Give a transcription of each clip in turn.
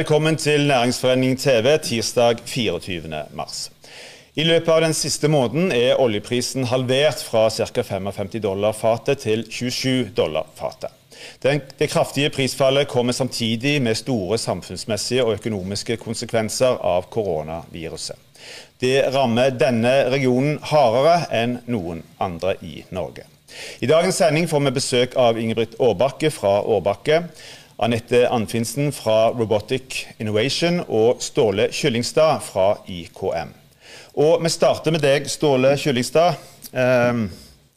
Velkommen til Næringsforeningen TV tirsdag 24. mars. I løpet av den siste måneden er oljeprisen halvert fra ca. 55 dollar fatet til 27 dollar fatet. Det kraftige prisfallet kommer samtidig med store samfunnsmessige og økonomiske konsekvenser av koronaviruset. Det rammer denne regionen hardere enn noen andre i Norge. I dagens sending får vi besøk av Ingebrigt Aarbakke fra Aarbakke. Anette Anfinsen fra Robotic Innovation og Ståle Kyllingstad fra IKM. Og Vi starter med deg, Ståle Kyllingstad. Eh,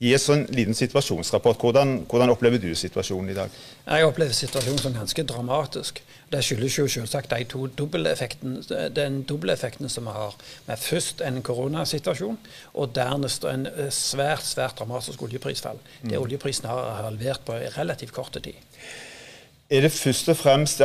gi oss en liten situasjonsrapport. Hvordan, hvordan, opplever du situasjonen i dag? Jeg opplever situasjonen som ganske dramatisk. Det skyldes jo selvsagt de to den dobbelteffekten som vi har. Med først en koronasituasjon, og dernest en eh, svært svært dramatisk oljeprisfall. Mm. Det oljeprisen har halvert på relativt kort tid. Er det først og fremst,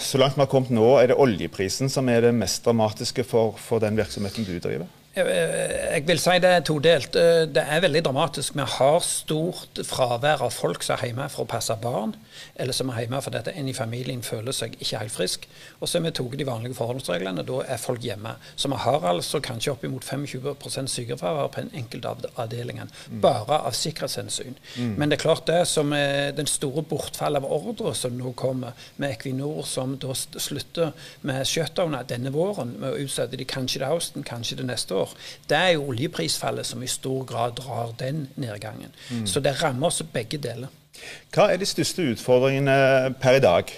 så langt vi har kommet nå, er det oljeprisen som er det mest dramatiske for, for den virksomheten du driver? Jeg vil si det er todelt. Det er veldig dramatisk. Vi har stort fravær av folk som er hjemme for å passe barn, eller som er hjemme fordi en i familien føler seg ikke helt frisk. Og så har vi tatt de vanlige forholdsreglene. Da er folk hjemme. Så vi har altså kanskje oppimot 25% sykefravær på en enkelt av avdelingene, mm. bare av sikkerhetshensyn. Mm. Men det er klart det som er den store bortfallet av ordre som nå kommer, med Equinor som da slutter med shutdowner denne våren, med å utsette de kanskje til høsten, kanskje til neste år år, det er jo oljeprisfallet som i stor grad drar den nedgangen. Mm. Så det rammer oss begge deler. Hva er de største utfordringene per i dag?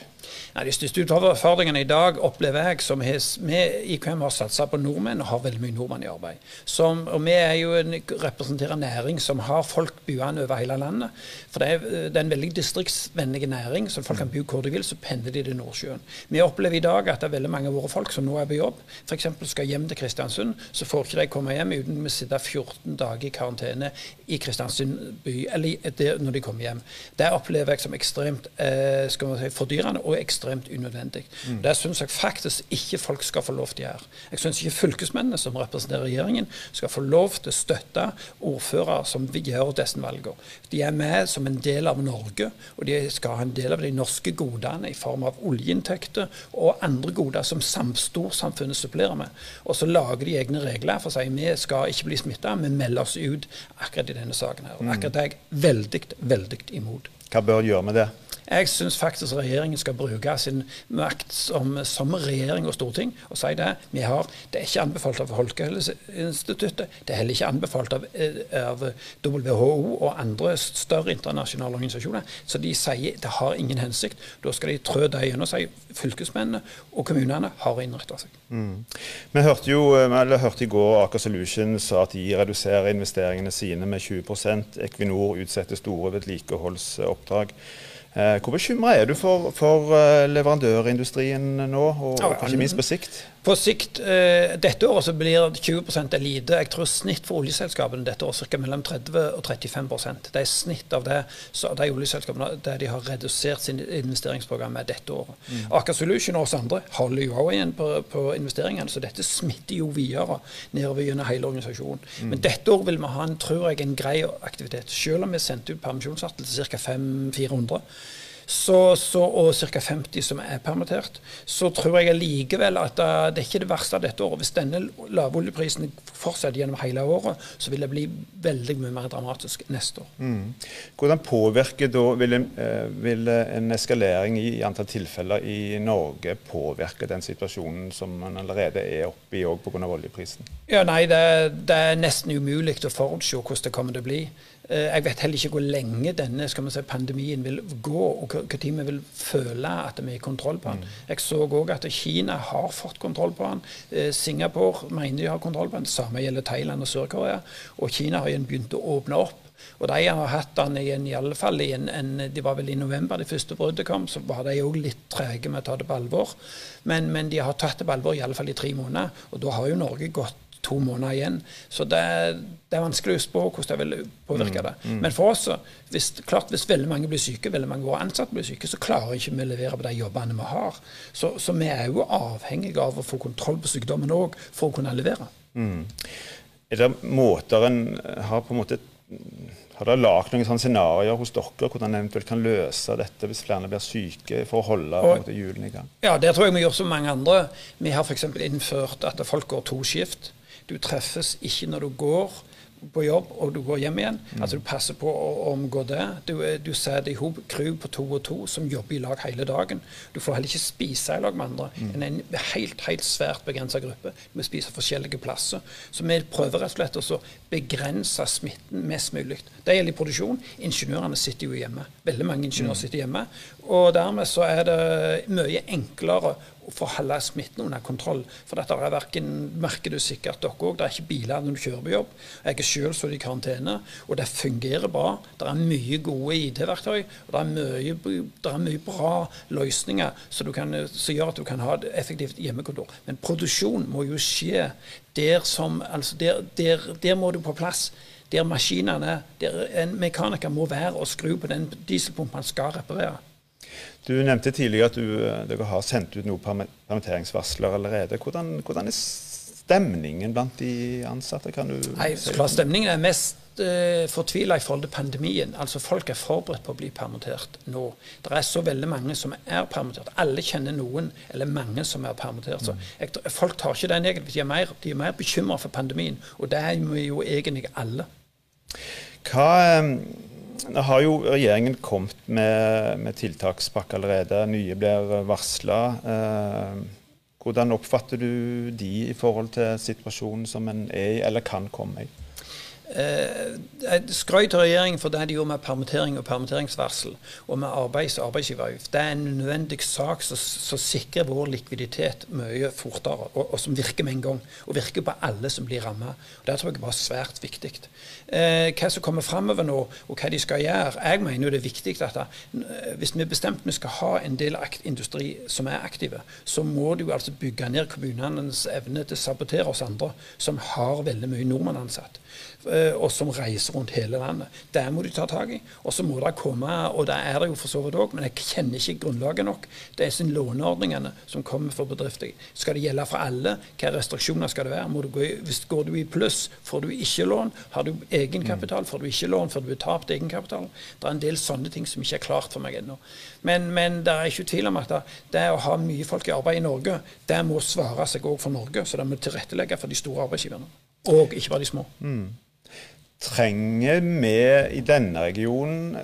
Ja, de største utfordringene i dag opplever jeg som vi i KM har satsa på nordmenn og har veldig mye nordmenn i arbeid. Som, og Vi er jo en, representerer næring som har folk boende over hele landet. For det er, det er, en veldig distriktsvennlig næring, så folk kan bo hvor de vil, så pendler de til Nordsjøen. Vi opplever i dag at det er veldig mange av våre folk som nå er på jobb, f.eks. skal hjem til Kristiansund, så får ikke de komme hjem uten å sitte 14 dager i karantene i Kristiansund by, eller når de kommer hjem. Det opplever jeg som ekstremt eh, skal man si, fordyrende og ekstremt ekstremt unødvendig. Mm. Det syns jeg faktisk ikke folk skal få lov til å gjøre. Jeg syns ikke fylkesmennene som representerer regjeringen, skal få lov til å støtte ordførere som gjør disse valgene. De er med som en del av Norge, og de skal ha en del av de norske godene i form av oljeinntekter og andre goder som storsamfunnet supplerer med. Og så lager de egne regler for å si vi skal ikke bli smitta, vi melder oss ut akkurat i denne saken. her. Og mm. akkurat det er jeg veldig, veldig imot. Hva bør gjøre med det? Jeg syns faktisk regjeringen skal bruke sin makt som, som, regjering og storting og si det. Vi har, det er ikke anbefalt av Folkehelseinstituttet. Det er heller ikke anbefalt av, eh, av, WHO og andre større internasjonale organisasjoner. Så de sier det har ingen hensikt. Da skal de trø det gjennom seg. Fylkesmennene og kommunene har innretta seg. Mm. Vi hørte jo eh, eller hørte i går Aker sa at de reduserer investeringene sine med 20% Equinor utsetter store vedlikeholdsoppdrag. Eh, hvor bekymra er du for, for eh, leverandørindustrien nå, og, og ikke minst på sikt? På sikt, eh, Dette året så blir 20 elite. Jeg tror snitt for oljeselskapene dette året ca. mellom 30 og 35% Det er snitt av det så de oljeselskapene der de har redusert sin investeringsprogram med dette året. Mm. Aker Solution og oss andre holder jo også igjen på, på investeringene, så dette smitter jo videre nedover gjennom hele organisasjonen. Mm. Men dette året vil vi ha en, tror jeg, en grei aktivitet. Selv om vi sendte ut permisjonsvarsel til ca. 400 så, så, og ca. 50 som er permittert, så tror jeg likevel at uh, det er ikke det verste av dette året. Hvis denne lave oljeprisen fortsetter gjennom hele året, så vil det bli veldig mye mer dramatisk neste år. Mm. Hvordan påvirker da, vil en, uh, vil en, eskalering i antall tilfeller i Norge påvirke den situasjonen som man allerede er oppe i pga. oljeprisen? Ja, nei, det, det er nesten umulig å forutse hvordan det kommer til å bli. Eh, jeg vet heller ikke hvor lenge denne skal si, pandemien vil gå, og når vi vil føle at vi i kontroll på den. Mm. Jeg så òg at Kina har fått kontroll på den. Eh, Singapore mener de har kontroll på den. Samme gjelder Thailand og Sør-Korea. Og Kina har igjen begynt å åpne opp. Og de har hatt den igjen i alle fall i en, en, De var vel i november det første bruddet kom, så var de òg litt trege med å ta det på alvor. Men, men, de har tatt det på alvor i alle fall i tre måneder. Og da har jo Norge gått to måneder igjen. Så det, det er vanskelig å spå hvordan det vil påvirke mm, det. Mm. Men for oss, hvis, klart, hvis veldig mange blir syke, veldig mange av våre ansatte blir syke, så klarer ikke vi å levere på de jobbene vi har. Så, så vi er jo avhengige av å få kontroll på sykdommen òg for å kunne levere. Mm. Er det måter en har på en måte har dere lagd noen sånne scenarioer hos dere hvordan en eventuelt kan løse dette hvis flere blir syke, for å holde hjulene i gang? Ja, Det tror jeg vi gjør som mange andre. Vi har f.eks. innført at folk går to skift. Du treffes ikke når du går på jobb og du går hjem igjen. Mm. Altså Du passer på å omgå det. Du, eh, du setter i hop crew på to og to som jobber i lag hele dagen. Du får heller ikke spise i lag med andre. Mm. En, en helt, helt svært begrensa gruppe. Vi spiser forskjellige plasser. Så vi prøver rett og slett å begrense smitten mest mulig. Det gjelder i produksjon. Ingeniørene sitter jo hjemme. Veldig mange ingeniører mm. sitter hjemme. Og dermed så er det mye enklere for å holde smitten under kontroll. For dette er verken, merker du sikkert dere òg, det er ikke biler når du kjører på jobb. Jeg er selv så i karantene, og det fungerer bra. Det er mye gode IT-verktøy, og det er, mye, det er mye, bra løsninger som, som, gjør at du kan ha et effektivt hjemmekontor. Men produksjon må jo skje der som altså der, der, der må du på plass der maskinene der En mekaniker må være og skru på den dieselpumpen han skal reparere. Du nevnte tidligere at du, eh, dere har sendt ut noen permitteringsvarsler allerede. Hvordan, hvordan, er stemningen blant de ansatte? Kan du Nei, klart Stemningen er mest eh, fortvila i forhold til pandemien. Altså Folk er forberedt på å bli permittert nå. Det er så veldig mange som er permittert. Alle kjenner noen, eller mange som er permittert. Så mm. folk tar ikke den egentlig. De er mer, de er mer bekymra for pandemien. Og det er vi jo egentlig alle. Hva... Nå har jo regjeringen kommet med, med tiltakspakke allerede. Nye blir varsla. Eh, hvordan oppfatter du de i forhold til situasjonen som en er i, eller kan komme i? Eh, jeg skrøt av regjeringen for det de gjorde med permittering og permitteringsvarsel og med arbeids- og arbeidsgiveravgift. Det er en nødvendig sak som, sikrer vår likviditet mye fortere, og, og, som virker med en gang. Og virker på alle som blir rammet. Det tror jeg var svært viktig. Eh, hva som kommer framover nå, og hva de skal gjøre Jeg mener det er viktig at da, eh, hvis vi bestemt vi skal ha en del industri som er aktive, så må du altså bygge ned kommunenes evne til å sabotere oss andre, som har veldig mye nordmenn ansatt. Eh, og som reiser rundt hele landet. Det må de ta tak i. Og så må det komme, og det er det jo for så vidt òg, men jeg kjenner ikke grunnlaget nok. Det er sin låneordningene som kommer for bedrifter. Skal det gjelde for alle? Hvilke restriksjoner skal det være? Du i, hvis går du i pluss, får du ikke lån. Har du egenkapital, får du ikke lån før du tapt egenkapital. Det er en del sånne ting som ikke er klart for meg ennå. Men, men det er ikke tvil om at det å ha mye folk i arbeid i Norge, det må svare seg òg for Norge. Så det må tilrettelegge for de store arbeidsgiverne. Og ikke bare de små. Mm. Trenger vi i denne regionen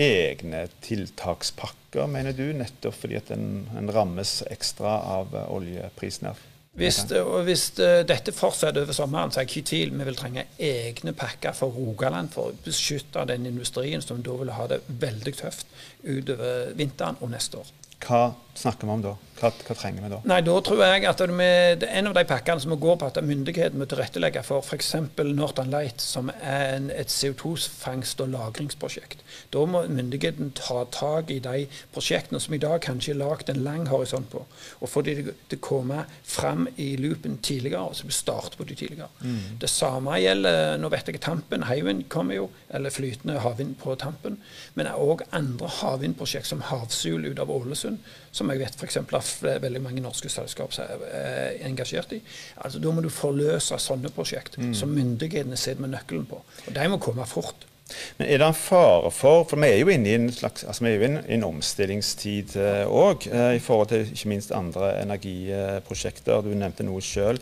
egne tiltakspakker, mener du, nettopp fordi at en, en rammes ekstra av oljeprisen? Hvis, hvis uh, dette fortsetter over sommeren, så er jeg ikke i tvil vi vil trenge egne pakker for Rogaland for å beskytte den industrien som da vil ha det veldig tøft utover vinteren og neste år. Hva snakker vi om da? Hva, hva, trenger vi da? Nei, Da tror jeg at det, med, En av de pakkene som går på at myndigheten må tilrettelegge for f.eks. Northern Light, som er en, et CO2-fangst- og lagringsprosjekt. Da må myndigheten ta tak i de prosjektene som i dag kanskje er lagd en lang horisont på, og få de til å komme fram i loopen tidligere, og så starte på de tidligere. Mm. Det samme gjelder Nå vet jeg Tampen. Hywind kommer jo, eller flytende havvind på Tampen. Men det er òg andre havvindprosjekt, som Havsul ut av Ålesund som jeg vet f.eks. at veldig mange norske selskap er engasjert i. Altså, Da må du forløse sånne prosjekt mm. som myndighetene sitter med nøkkelen på. Og De må komme fort. Men Er det en fare for For vi er jo inne i en slags, altså vi er jo inne i en omstillingstid òg, eh, eh, i forhold til ikke minst andre energiprosjekter. Du nevnte noe sjøl.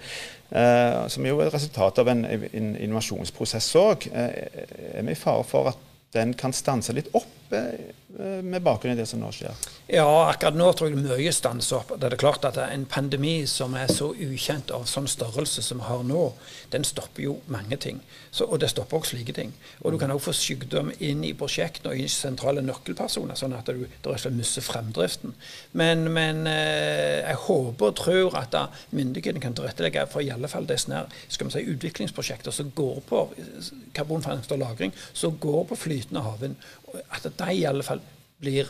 Eh, som er jo et resultat av en, en innovasjonsprosess òg. Eh, er vi i fare for at den kan stanse litt opp eh, med bakgrunn i det som nå skjer? Ja, akkurat nå tror jeg mye stanser opp. Det er klart at En pandemi som er så ukjent av sånn størrelse som vi har nå, den stopper jo mange ting. Så, og det stopper også slike ting. Og du kan også få sykdom inn i prosjektene og i sentrale nøkkelpersoner, sånn at du rett og mister fremdriften. Men, men eh, jeg håper og tror at myndighetene kan tilrettelegge for i alle fall det skal vi si, utviklingsprosjekter som går på karbonfangst og -lagring, som går på flytende havvind. At de i alle fall blir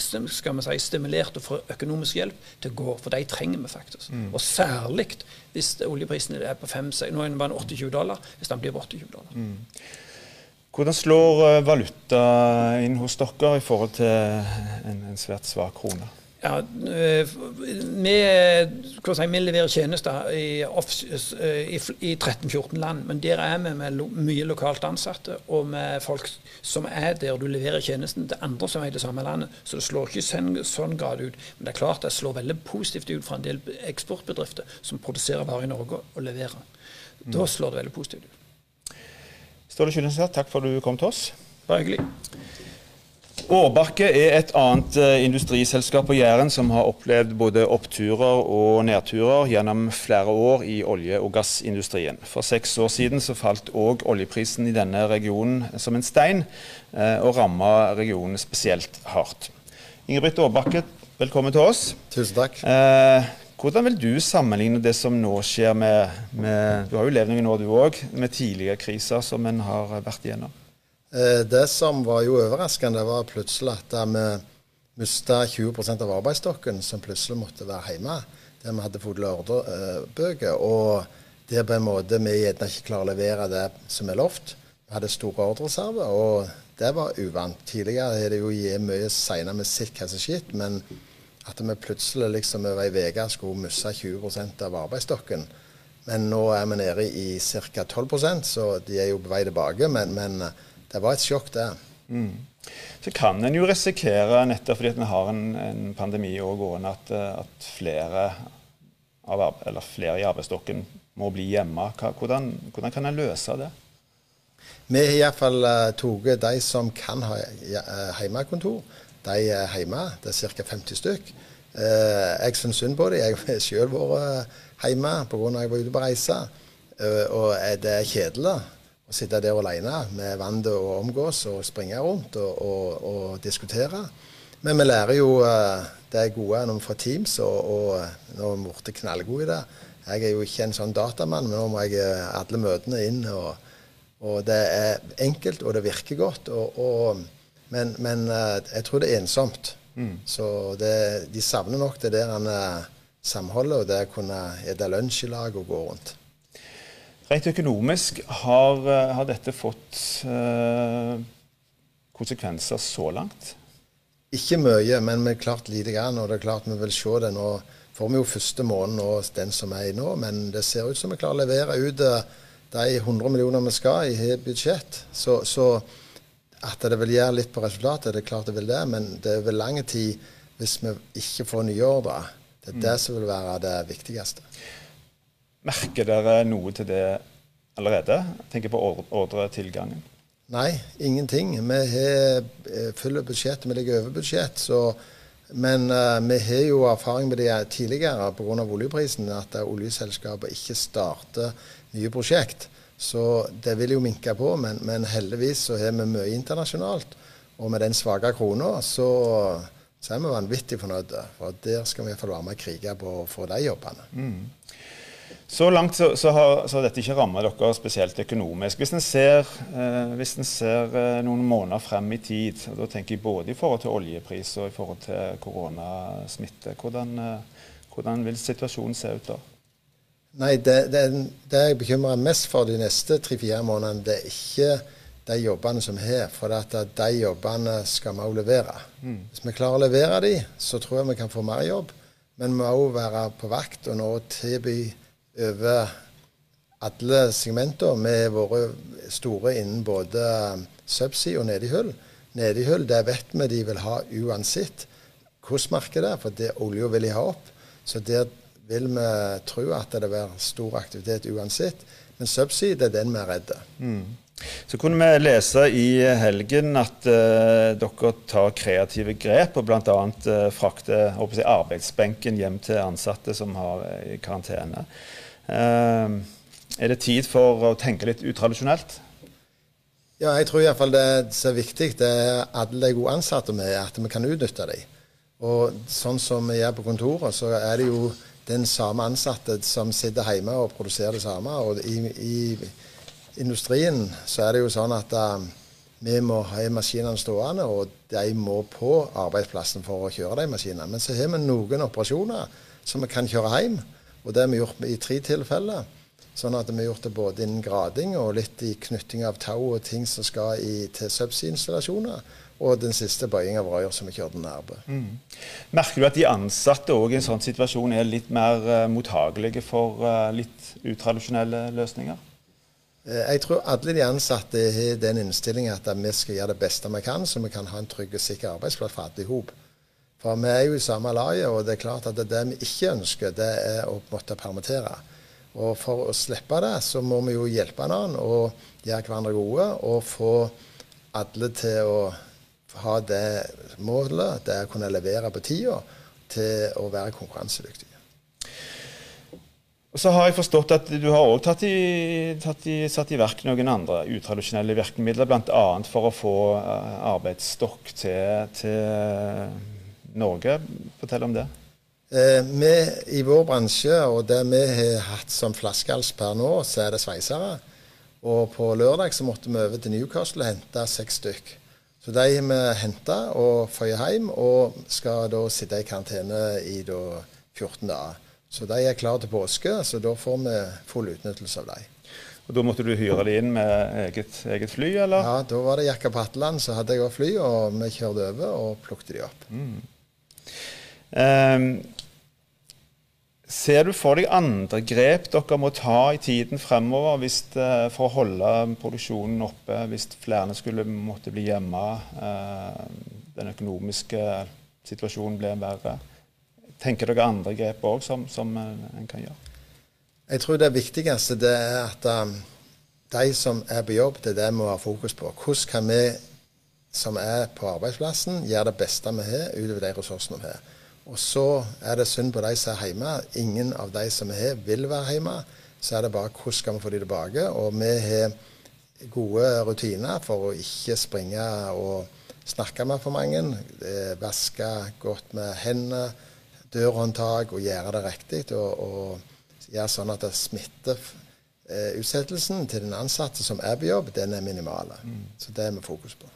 skal vi si, stimulert og får økonomisk hjelp til å gå. For de trenger vi faktisk. Mm. Og særlig hvis oljeprisen er på 5 Nå er den 28 dollar. Hvis den blir på 28 dollar. Mm. Hvordan slår eh, valuta inn hos dere i forhold til en, en svært svak krone? Ja, eh, vi, si, vi, leverer tjenester i, i, i 13-14 land, men der er vi med lo, mye lokalt ansatte og med folk som er der du leverer tjenesten til andre som er i det samme landet. Så det slår ikke sånn, sånn grad ut. Men det er klart det slår veldig positivt ut for en del eksportbedrifter som produserer varer i Norge og leverer. Da mm. slår det veldig positivt ut. Ståle Kyllingsrud, takk for at du kom til oss. Bare hyggelig. Årbakke er et annet eh, industriselskap på Jæren som har opplevd både oppturer og nedturer gjennom flere år i olje- og gassindustrien. For seks år siden så falt òg oljeprisen i denne regionen som en stein, eh, og ramma regionen spesielt hardt. Ingebrigt Årbakke, velkommen til oss. Tusen takk. Eh, hvordan vil du sammenligne det som nå skjer med, med Du har jo levd noen år, du òg, med tidligere kriser som en har vært igjennom? Eh, det som var jo overraskende, var plutselig at vi mista 20% av arbeidsstokken, som plutselig måtte være hjemme. Der vi hadde fått ordrebøker. Og der på en måte vi gjerne ikke klarer å levere det som er lovt. Vi hadde store ordreserver, og det var uvant. Tidligere har det jo gitt mye seinere sett hva som skjedde, men at vi plutselig liksom over ei uke skulle miste 20% av arbeidsstokken. Men nå er vi nede i ca. 12% så de er jo på vei tilbake. men, men det var et sjokk, det. Mm. Så kan en jo risikere, nettopp fordi vi har en, en pandemi gående, at, at flere, av, flere, i arbeidsstokken må bli hjemme. Hvordan, hvordan kan en løse det? Vi har iallfall eh, tatt de som kan ha uh, hjemmekontor. De er hjemme. Det er ca. 50 stykk. Uh, jeg syns synd på dem. Jeg har selv vært hjemme pga. jeg var ute på reise. Og det er kjedelig å sitte der alene med til å omgås og springe rundt og, og, og, diskutere. Men vi lærer jo uh, det gode når vi får Teams, og, og nå er vi blir knallgode i det. Jeg er jo ikke en sånn datamann, men nå må jeg uh, alle møtene inn. Og, og, det er enkelt, og det virker godt. men, men uh, jeg tror det er ensomt. Mm. Så det, de savner nok det der samholdet og det å kunne spise lunsj i lag og gå rundt. Rent økonomisk, har, eh, har dette fått uh, konsekvenser så langt? Ikke mye, men vi klart lite grann. Og det er klart vi vil se det nå. Får vi jo første måned og den som er i nå, men det ser ut som vi klarer å levere ut eh, de 100 millioner vi skal i budsjett. Så, så at det vil gjøre litt på resultatet, det er klart det vil det, men det er vel lang tid hvis vi ikke får nye ordrer. Det er mm. det som vil være det viktigste. Merker dere noe til det allerede? Tenker på ordretilgangen. Nei, ingenting. Vi har eh, fulle budsjett, vi ligger over budsjett. Så, men uh, vi har jo erfaring med det tidligere pga. oljeprisen, at oljeselskapet ikke starter nye prosjekt. Så det vil jo minke på, men, men heldigvis så har vi mye internasjonalt. Og med den svake krona så, så, er vi vanvittig fornøyde. For der skal vi iallfall være med og krige på å få de jobbene. Mm. Så langt så, så, har, så har, dette ikke rammet dere spesielt økonomisk. Hvis en ser, eh, hvis en ser eh, noen måneder frem i tid, og da tenker jeg både i forhold til oljepris og i forhold til koronasmitte, hvordan, eh, hvordan vil situasjonen se ut da? Nei, det, det, det jeg bekymrer mest for de neste tre-fire månedene, det er ikke de jobbene som vi har. For at de jobbene skal vi òg levere. Mm. Hvis vi klarer å levere de, så tror jeg vi kan få mer jobb. Men vi må òg være på vakt og nå tilby over alle segmenter. Vi har vært store innen både subsea og nedihull. Nedihull det vet vi de vil ha uansett hvordan markedet er, for det olja vil de ha opp. Så der vil vi tro at det vil være stor aktivitet uansett. Men subsea det er den vi er redde. Mm. Så kunne vi lese i helgen at uh, dere tar kreative grep og bl.a. Uh, frakter arbeidsbenken hjem til ansatte som har uh, karantene. Uh, er det tid for å tenke litt utradisjonelt? Ja, jeg tror iallfall det som er viktig, det er alle de gode ansatte vi at vi kan utnytte dem. Og sånn som vi gjør på kontoret, så er det jo den samme ansatte som sitter hjemme og produserer det samme. Og i, i industrien så er det jo sånn at uh, vi må ha maskinene stående, og de må på arbeidsplassen for å kjøre de maskinene. Men så har vi noen operasjoner som vi kan kjøre hjem. Og det har vi gjort i tre tilfeller. Sånn at vi har gjort det både innen grading og litt i knytting av tau og ting som skal i, til subsea-installasjoner. Og den siste bøying av rør som vi kjørte nærme. Mm. Merker du at de ansatte òg i en sånn situasjon er litt mer uh, mottagelige for uh, litt utradisjonelle løsninger? Uh, jeg tror alle de ansatte har den innstillingen at vi skal gjøre det beste vi kan, så vi kan ha en trygg og sikker arbeidsplass for alle i hop. For vi er jo i samme laget, og det er klart at det, det vi ikke ønsker, det er å måtte permittere. Og for å slippe det, så må vi jo hjelpe hverandre og gjøre hverandre gode. Og få alle til å ha det målet, det er å kunne levere på tida, til å være konkurransedyktige. Så har jeg forstått at du har òg satt i verk noen andre utradisjonelle virkemidler, bl.a. for å få eh, arbeidsstokk til, til Norge. Fortell om det. Eh, vi I vår bransje, og det vi har hatt som flaskehals per nå, så er det sveisere. Og på lørdag så måtte vi over til Newcastle og hente seks stykk. Så de har vi henta og føyer hjem, og skal da sitte i karantene i da 14 dager. Så de er klare til påske, så da får vi full utnyttelse av dem. Og Da måtte du hyre de inn med eget, eget, fly, eller? Ja, da var det Jakka Patteland, så hadde jeg fly, og vi kjørte over og plukket de opp. Mm. Um, ser du for deg andre grep dere må ta i tiden fremover hvis, uh, for å holde produksjonen oppe, hvis flere skulle måtte bli hjemme, uh, den økonomiske situasjonen blir verre? Tenker dere andre grep òg som, som uh, en kan gjøre? Jeg tror det viktigste det er at um, de som er på jobb, det er det vi må ha fokus på. Hvordan kan vi som er på arbeidsplassen, gjøre det beste vi har, utover de ressursene vi har. Og så er det synd på de som er hjemme. Ingen av de som er her, vil være hjemme. Så er det bare hvordan skal vi få de tilbake. Og vi har gode rutiner for å ikke springe og snakke med for mange. Eh, vaske godt med hendene, dørhåndtak og gjøre det riktig. Og, og gjøre sånn at det smitter eh, utsettelsen til den ansatte som er på jobb, den er minimal. Mm. Så det er vi fokus på.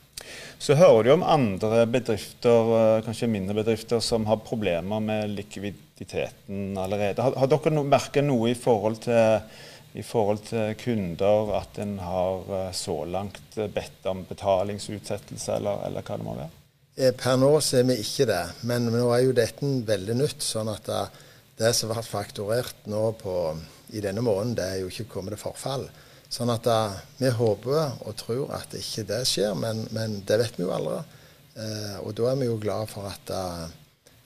Så hører du om andre bedrifter, eh, kanskje mindre bedrifter, som har problemer med likviditeten allerede. Har, har dere no, merket noe i forhold, til, i forhold til kunder, at en har eh, så langt bedt om betalingsutsettelse, eller, eller hva det må være? Eh, per nå så er vi ikke det, men nå er jo dette veldig nytt. sånn at det som ble fakturert nå på, i denne måneden, det er jo ikke kommet til forfall. Sånn at vi håper og tror at ikke det skjer, men, men det vet vi jo aldri. Eh, og da er vi jo glad for at uh,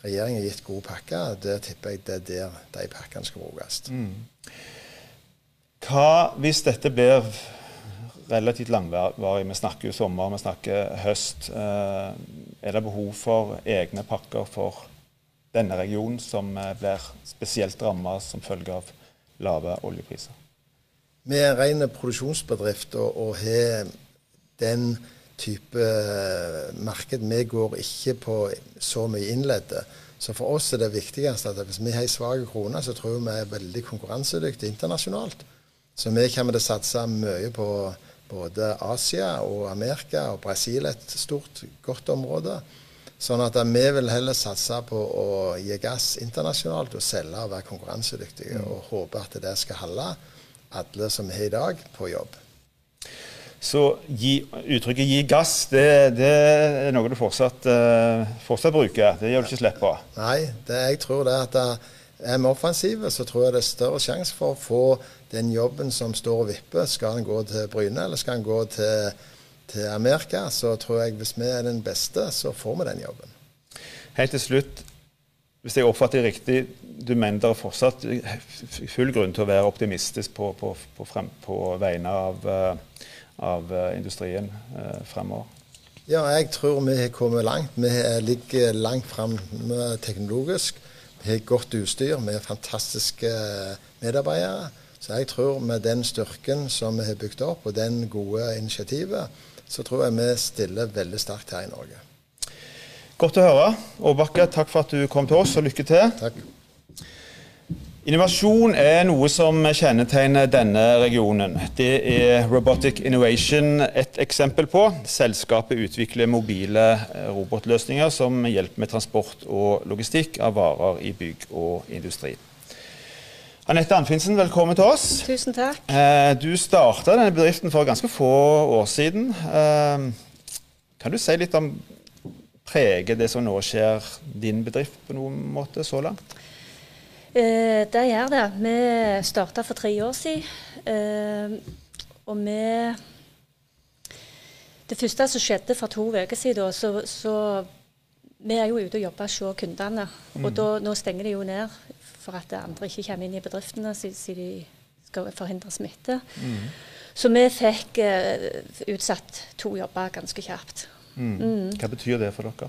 regjeringen har gitt gode pakker. Det tipper jeg det er der de pakkene skal brukes. Mm. Hva hvis dette blir relativt langvarig? Vi snakker jo sommer, vi snakker høst. er det behov for egne pakker for denne regionen, som blir spesielt rammet som følge av lave oljepriser? Vi er en ren produksjonsbedrift og har den type eh, marked. Vi går ikke på så mye innledde. Så for oss er det viktigste at hvis vi har en svak krone, så tror vi vi er veldig konkurransedyktige internasjonalt. Så vi kommer til å satse mye på både Asia og Amerika, og Brasil er et stort, godt område. Sånn at vi vil heller satse på å gi gass internasjonalt og selge og være konkurransedyktige, og håpe at det skal holde alle som er i dag, på jobb. Så gi, uttrykket 'gi gass' det, det, er noe du fortsatt, uh, fortsatt bruker? Det gjør du ikke slipp på? Nei, det, jeg tror det at er vi offensive, så tror jeg det er større sjanse for å få den jobben som står og vipper. Skal den gå til Bryne, eller skal den gå til, til Amerika? Så tror jeg hvis vi er den beste, så får vi den jobben. Helt til slutt, hvis jeg oppfatter det riktig, du mener det er fortsatt full grunn til å være optimistisk på, på, på, frem, på vegne av, eh, av, eh, industrien eh, fremover? Ja, jeg tror vi har kommet langt. Vi ligger langt framme teknologisk. Vi har godt utstyr, vi har fantastiske medarbeidere. Så jeg tror med den styrken som vi har bygd opp, og den gode initiativet, så tror jeg vi stiller veldig sterkt her i Norge. Godt å høre. Åbakke, takk for at du kom til oss, og lykke til. Takk. Innovasjon er noe som kjennetegner denne regionen. Det er Robotic Innovation et eksempel på. Selskapet utvikler mobile eh, robotløsninger som hjelper med transport og logistikk av varer i bygg og industri. Anette Anfinsen, velkommen til oss. Tusen takk. Eh, du starta denne bedriften for ganske få år siden. Eh, kan du si litt om Preger det som nå skjer din bedrift på noen måte så langt? Eh, det gjør det. Vi starta for tre år siden. Eh, og vi Det første som skjedde for to uker siden, så, så Vi er jo ute og jobber hos kundene. Og da, nå stenger de jo ned for at andre ikke kommer inn i bedriftene siden de skal forhindre smitte. Mm. Så vi fikk eh, utsatt to jobber ganske kjapt. Mm. Hva betyr det for dere?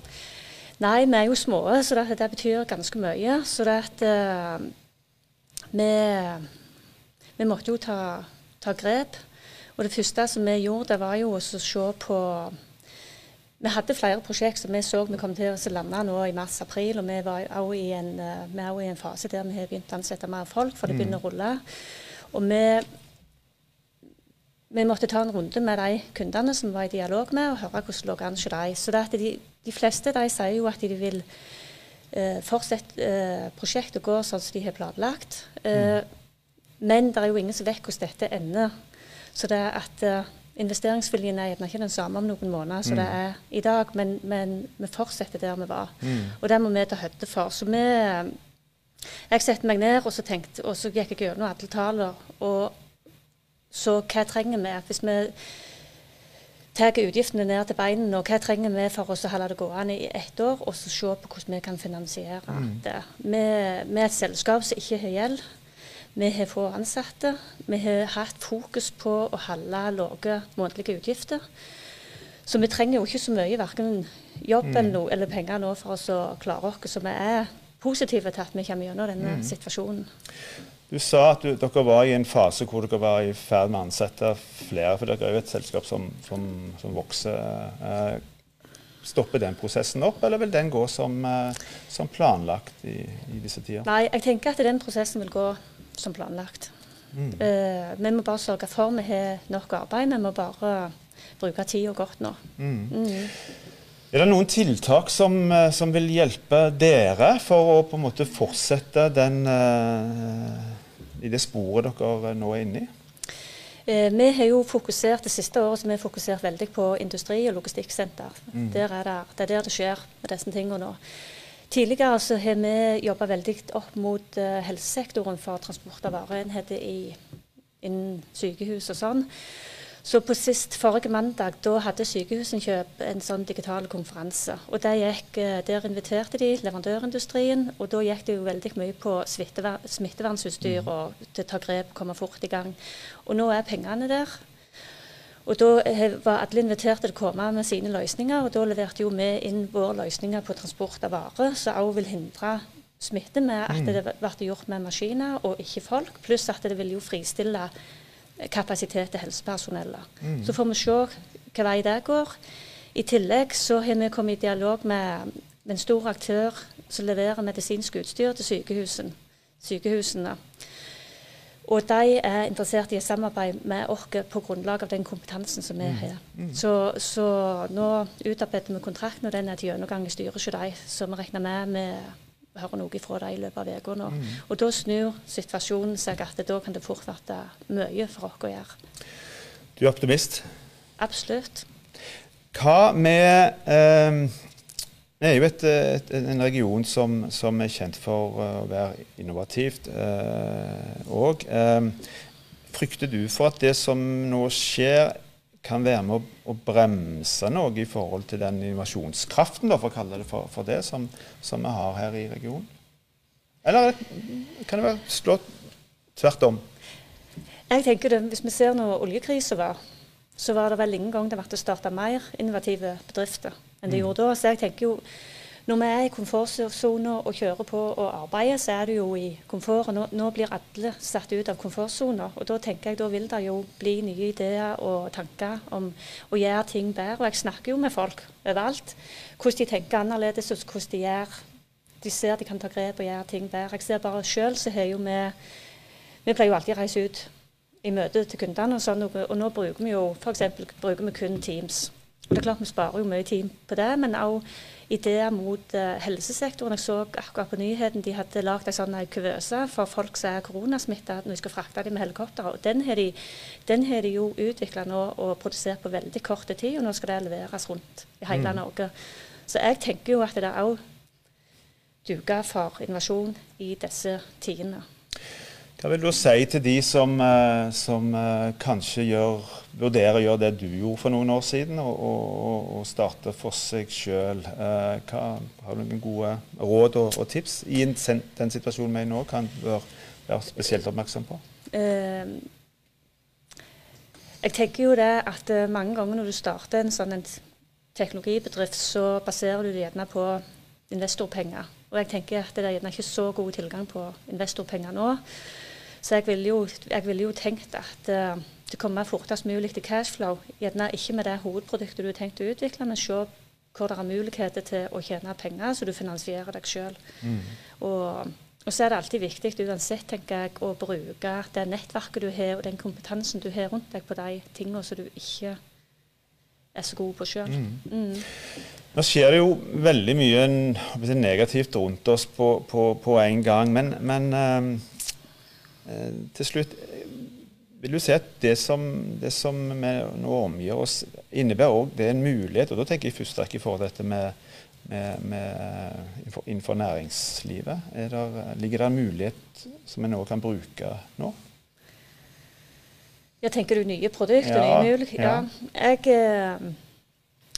Nei, vi er jo små, så det, det betyr ganske mye. Så det at eh, vi, vi måtte jo ta, ta grep. Og det første som vi gjorde, det var jo å se på Vi hadde flere prosjekt som vi så vi kom til å lande nå i mars-april. Og vi var også i en, eh, er i en fase der vi har begynt å ansette mer folk, for det begynner å rulle. Og vi, vi måtte ta en runde med de kundene som vi var i dialog med, og høre hvordan det lå an hos dem. Så de, de fleste de sier jo at de vil eh, fortsette eh, prosjektet gå sånn som de har planlagt. Eh, Men det er jo ingen som vet hvordan dette ender. Så det er at eh, investeringsviljen er gjerne ikke den samme om noen måneder som det er i dag, men, men vi fortsetter der vi var. Og det må vi ta høyde for. Så vi Jeg satte meg ned og så, tenkte, og så gikk jeg gjennom alle tallene og så hva trenger vi? Hvis vi tar utgiftene ned til beina, og hva trenger vi for oss å holde det gående i ett år, og så se på hvordan vi kan finansiere det. Vi, vi er et selskap som ikke har gjeld. Vi har få ansatte. Vi har hatt fokus på å holde lave månedlige utgifter. Så vi trenger jo ikke så mye, verken jobb noe, eller penger nå for oss å klare oss. Så vi er positive til at vi kommer gjennom denne situasjonen. Du sa at du, dere var i en fase hvor dere var i ferd med å ansette flere, for dere er jo et selskap som, som, som vokser. Eh, stopper den prosessen opp, eller vil den gå som, eh, som planlagt i, i disse tider? Nei, jeg tenker at den prosessen vil gå som planlagt. Eh, vi må bare sørge for vi har nok arbeid. Vi må bare bruke tida godt nå. Er det noen tiltak som, eh, som vil hjelpe dere for å på en måte fortsette den, uh, i det sporet dere nå er inne i? Vi har jo fokusert det siste året så vi har fokusert veldig på industri- og logistikksenter. Der er det, det er der det skjer med disse tingene nå. Tidligere så har vi jobba veldig opp mot eh, helsesektoren for transport av vareenheter innen sykehus og sånn. Så på sist forrige mandag da hadde Sykehusinnkjøp en sånn digital konferanse. og det gikk, eh, Der inviterte de leverandørindustrien, og da gikk det jo veldig mye på smittever smittevernsutstyr og til å ta grep, komme fort i gang. Og nå er pengene der. Og da var alle invitert til å komme med sine løsninger, og da leverte jo vi inn våre løsninger på transport av varer, som også vil hindre smitte med at det ble gjort med maskiner og ikke folk, pluss at det vil jo fristille kapasitet til helsepersonellet. Så får vi se hvilken vei det går. I tillegg så har vi kommet i dialog med med en stor aktør som leverer medisinsk utstyr til sykehusen, sykehusene. Og de er interessert i et samarbeid med oss på grunnlag av den kompetansen som vi har. Så, så nå utarbeider vi kontrakten, og den er til gjennomgang i styret hos dem. Så vi regner med vi hører noe fra dem i løpet av uka nå. Og da snur situasjonen seg at da kan det fort bli mye for oss å gjøre. Du er optimist. Absolutt. Hva med eh, Vi er jo et, et, en region som, som er kjent for eh, å være innovativt òg. frykter du for at det som nå skjer, kan være med å, å bremse noe i forhold til den innovasjonskraften, da, for å kalle det for, for det, som, som vi har her i regionen? Eller kan det være slått tvert om? Jeg tenker det, Hvis vi ser når oljekrisen var, så var det vel ingen gang det ble starta mer innovative bedrifter enn det gjorde da. Så jeg tenker jo, når vi er i komfortsona og kjører på og arbeider, så er det jo i komfort. og Nå, nå blir alle satt ut av komfortsona. Og da tenker jeg da vil det jo bli nye ideer og tanker om å gjøre ting bedre. Og jeg snakker jo med folk overalt. Hvordan de tenker annerledes, og hvordan de gjør De ser de kan ta grep og gjøre ting bedre. Jeg ser bare sjøl så har jo vi Vi pleier jo alltid å reise ut i møte til kundene, og sånn, og, og nå bruker vi jo f.eks. kun Teams. Det er klart Vi sparer jo mye tid på det, men òg ideer mot uh, helsesektoren. Jeg så akkurat på nyheten de hadde lagd en sånn kuvøse for folk som er koronasmitta når de skal frakte dem med helikopter. og Den har de, den har de jo utvikla nå og produsert på veldig kort tid, og nå skal det leveres rundt i hele mm. Norge. Så jeg tenker jo at det òg duker for innovasjon i disse tidene. Hva vil du si til de som, eh, som eh, kanskje gjør, vurderer å gjøre det du gjorde for noen år siden, og, og, og starte for seg sjøl? Eh, har du noen gode råd og, og tips i den situasjonen vi er i nå, kan bør være spesielt oppmerksom på? Uh, jeg tenker jo det at mange ganger når du starter en sånn en teknologibedrift, så baserer du det gjerne på investorpenger. Og jeg tenker at det er gjerne ikke så god tilgang på investorpenger nå. Så jeg ville jo, jeg vil jo tenkt at uh, det kommer fortest mulig til cashflow. Gjerne ikke med det hovedproduktet du har tenkt å utvikle, men se hvor det er muligheter til å tjene penger, så du finansierer deg sjøl. Mm. Og, og, så er det alltid viktig uansett, tenker jeg, å bruke det nettverket du har, og den kompetansen du har rundt deg på de tingene som du ikke er så god på sjøl. Mm. Mm. Nå skjer det jo veldig mye negativt rundt oss på, på, på en gang, men, men um Eh, til slutt, vil du si at det som, det som nå omgir oss, innebærer òg det er en mulighet, og da tenker jeg i første rekke til dette med, med, med innenfor, næringslivet. Der, ligger det en mulighet som vi nå kan bruke nå? Jeg tenker du nye produkter? Ja, nye muligheter? Ja. ja. Jeg, eh,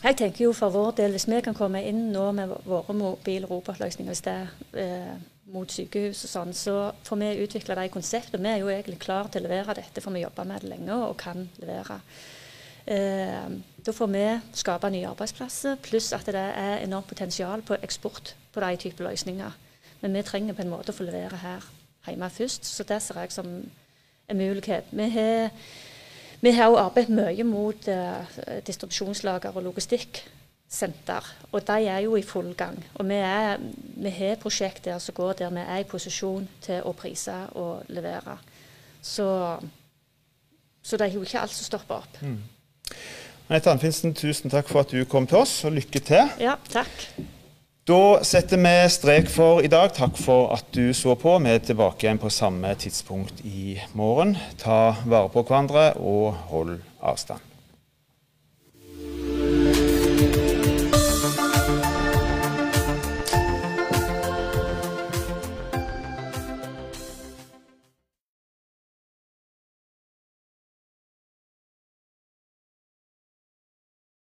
jeg, tenker jo for vår del, hvis vi kan komme inn nå med våre mobile robotløsninger, hvis det eh, mot sykehus og sånn, så får vi utvikle de konseptene. Vi er jo egentlig klar til å levere dette, for vi jobber med det lenge og kan levere. Eh, da får vi skape nye arbeidsplasser, pluss at det er enormt potensial på eksport på de typer løsninger. Men vi trenger på en måte å få levere her hjemme først, så det ser jeg som en mulighet. Vi har vi har jo arbeidet mye mot eh, distribusjonslager og logistikk senter. Og de er jo i full gang. Og vi, er, vi har prosjekt der som går der vi er i posisjon til å prise og levere. Så, så det er jo ikke alt som stopper opp. Mm. Anette Anfinsen, tusen takk for at du kom til oss, og lykke til. Ja, takk. Da setter vi strek for i dag. Takk for at du så på. Vi er tilbake igjen på samme tidspunkt i morgen. Ta vare på hverandre og hold avstand.